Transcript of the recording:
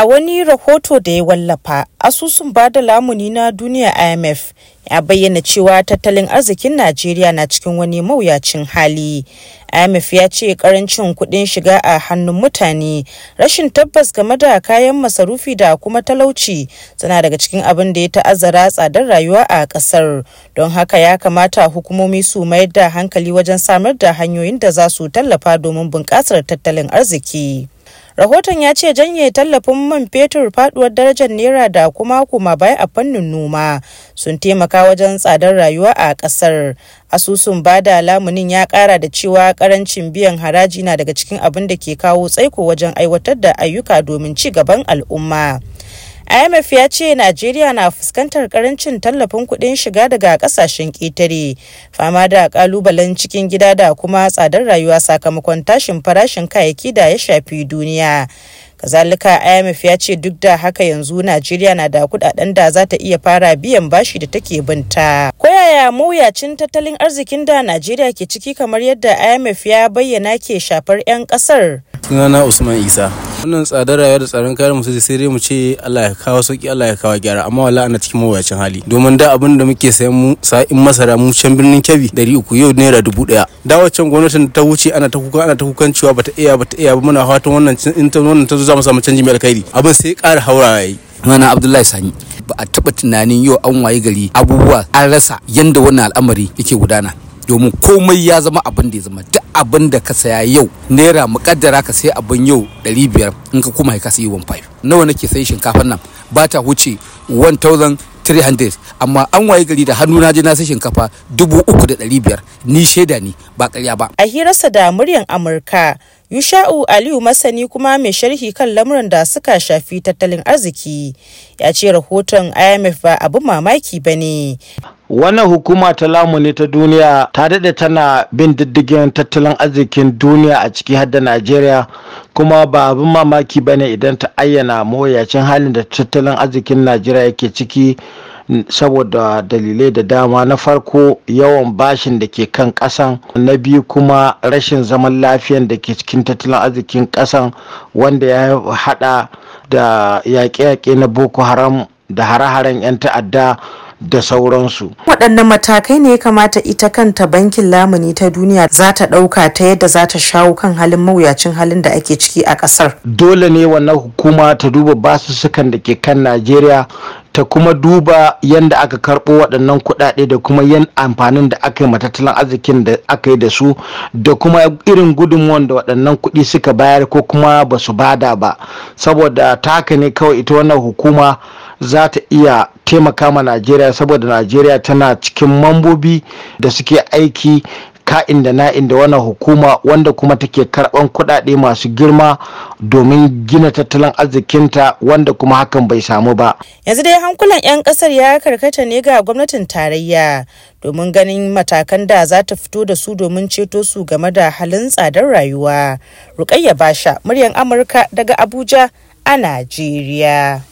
A wani rahoto da ya wallafa, asusun ba da lamuni na duniya IMF ya bayyana cewa tattalin arzikin Najeriya na cikin wani mawuyacin hali. IMF ya ce ƙarancin kuɗin shiga a hannun mutane, rashin tabbas game da kayan masarufi da kuma talauci suna daga cikin abin da ya ta'azzara tsadar rayuwa a ƙasar. Don haka ya kamata hukumomi su mayar da hankali wajen samar da hanyoyin da za su tallafa domin bunƙasar tattalin arziki. Rahoton ya ce janye tallafin man fetur faduwar darajar naira da kuma kuma baya a fannin noma sun taimaka wajen tsadar rayuwa a ƙasar. Asusun ba da lamunin ya kara da cewa ƙarancin biyan haraji na daga cikin abin da ke kawo tsaiko wajen aiwatar da ayyuka domin ci gaban al'umma. IMF ya ce Najeriya na fuskantar ƙarancin tallafin kuɗin shiga daga ƙasashen ƙetare, fama da ƙalubalen cikin gida da kuma tsadar rayuwa sakamakon tashin farashin kayayyaki da ya shafi duniya. kazalika imf ya ce duk da haka yanzu najeriya na da kuɗaɗen da za ta iya fara biyan bashi da take binta. Koyaya mawuyacin tattalin arzikin da najeriya ke ciki kamar yadda imf ya bayyana ke shafar 'yan ƙasar sunana usman isa. Wannan tsadar rayuwa da tsaron kayan musu sai dai mu ce allah ya kawo sauƙi allah ya kawo gyara. Amma wala ana cikin mawuyacin hali. Domin da abin da muke sayan mu sa'in masara mu can birnin kebbi dari uku yau naira dubu ɗaya da waccan gwamnatin ta wuce ana ta kuka ana ta kukan cewa bata iya bata iya ba. Muna fatan wannan in ta wannan ta zo za mu samu canji mai alkhairi. Abin sai ƙara haura yayi. Mana Abdullahi Sani. Ba a taɓa tunanin yau an waye gari abubuwa an rasa yanda wannan al'amari yake gudana. Domin komai ya zama abin da ya zama. Duk abin da ka saya yau naira mukaddara ka sai abin yau 500 in ka kuma ka sayi 15 nawa nake sayi shinkafar nan? Ba ta huce 1300 amma an waye gari da hannu na je na sai shinkafa 3500 ni shaida ni ba ƙarya ba. A hirarsa da muryan amurka Yusha'u Aliyu masani kuma mai sharhi kan lamuran da suka shafi tattalin arziki ya ce rahoton IMF ba abin mamaki ba ne. Wannan hukuma ta lamuni ta duniya ta daɗe tana bin diddigin tattalin arzikin duniya a ciki har da najeriya kuma ba abin mamaki ba ne idan ta ayyana mawuyacin halin da tattalin arzikin najeriya yake ciki saboda dalilai da dama. Na farko yawan bashin da ke kan kasan na biyu kuma rashin zaman lafiyan da ke cikin tattalin arzikin kasan wanda ya hada da yaƙe-yaƙe na boko haram da hare-haren 'yan ta'adda da sauransu. Waɗannan matakai ne ya kamata ita kanta bankin lamuni ta duniya za ta ɗauka ta yadda za ta shawo kan halin mawuyacin halin da ake ciki a ƙasar. Dole ne wannan hukuma ta duba basussukan da ke kan Najeriya ta kuma duba yadda aka karɓo waɗannan kuɗaɗe da kuma yan amfanin da aka yi tattalin arzikin da aka yi da su da kuma irin gudunmuwan da waɗannan kuɗi suka bayar ko kuma ba su ba da ba. Saboda ta haka ne kawai ita wannan hukuma za ta iya taimaka ma najeriya saboda najeriya tana cikin mambobi da suke aiki ka'in da na'in da wannan hukuma wanda kuma take karɓan kuɗaɗe masu girma domin gina tattalin arzikinta wanda kuma hakan bai samu ba. Yanzu dai hankulan 'yan ƙasar ya karkata ne ga gwamnatin tarayya domin ganin matakan da za ta fito da su domin ceto su game da halin tsadar rayuwa. Rukayya Basha, muryar Amurka daga Abuja a Najeriya.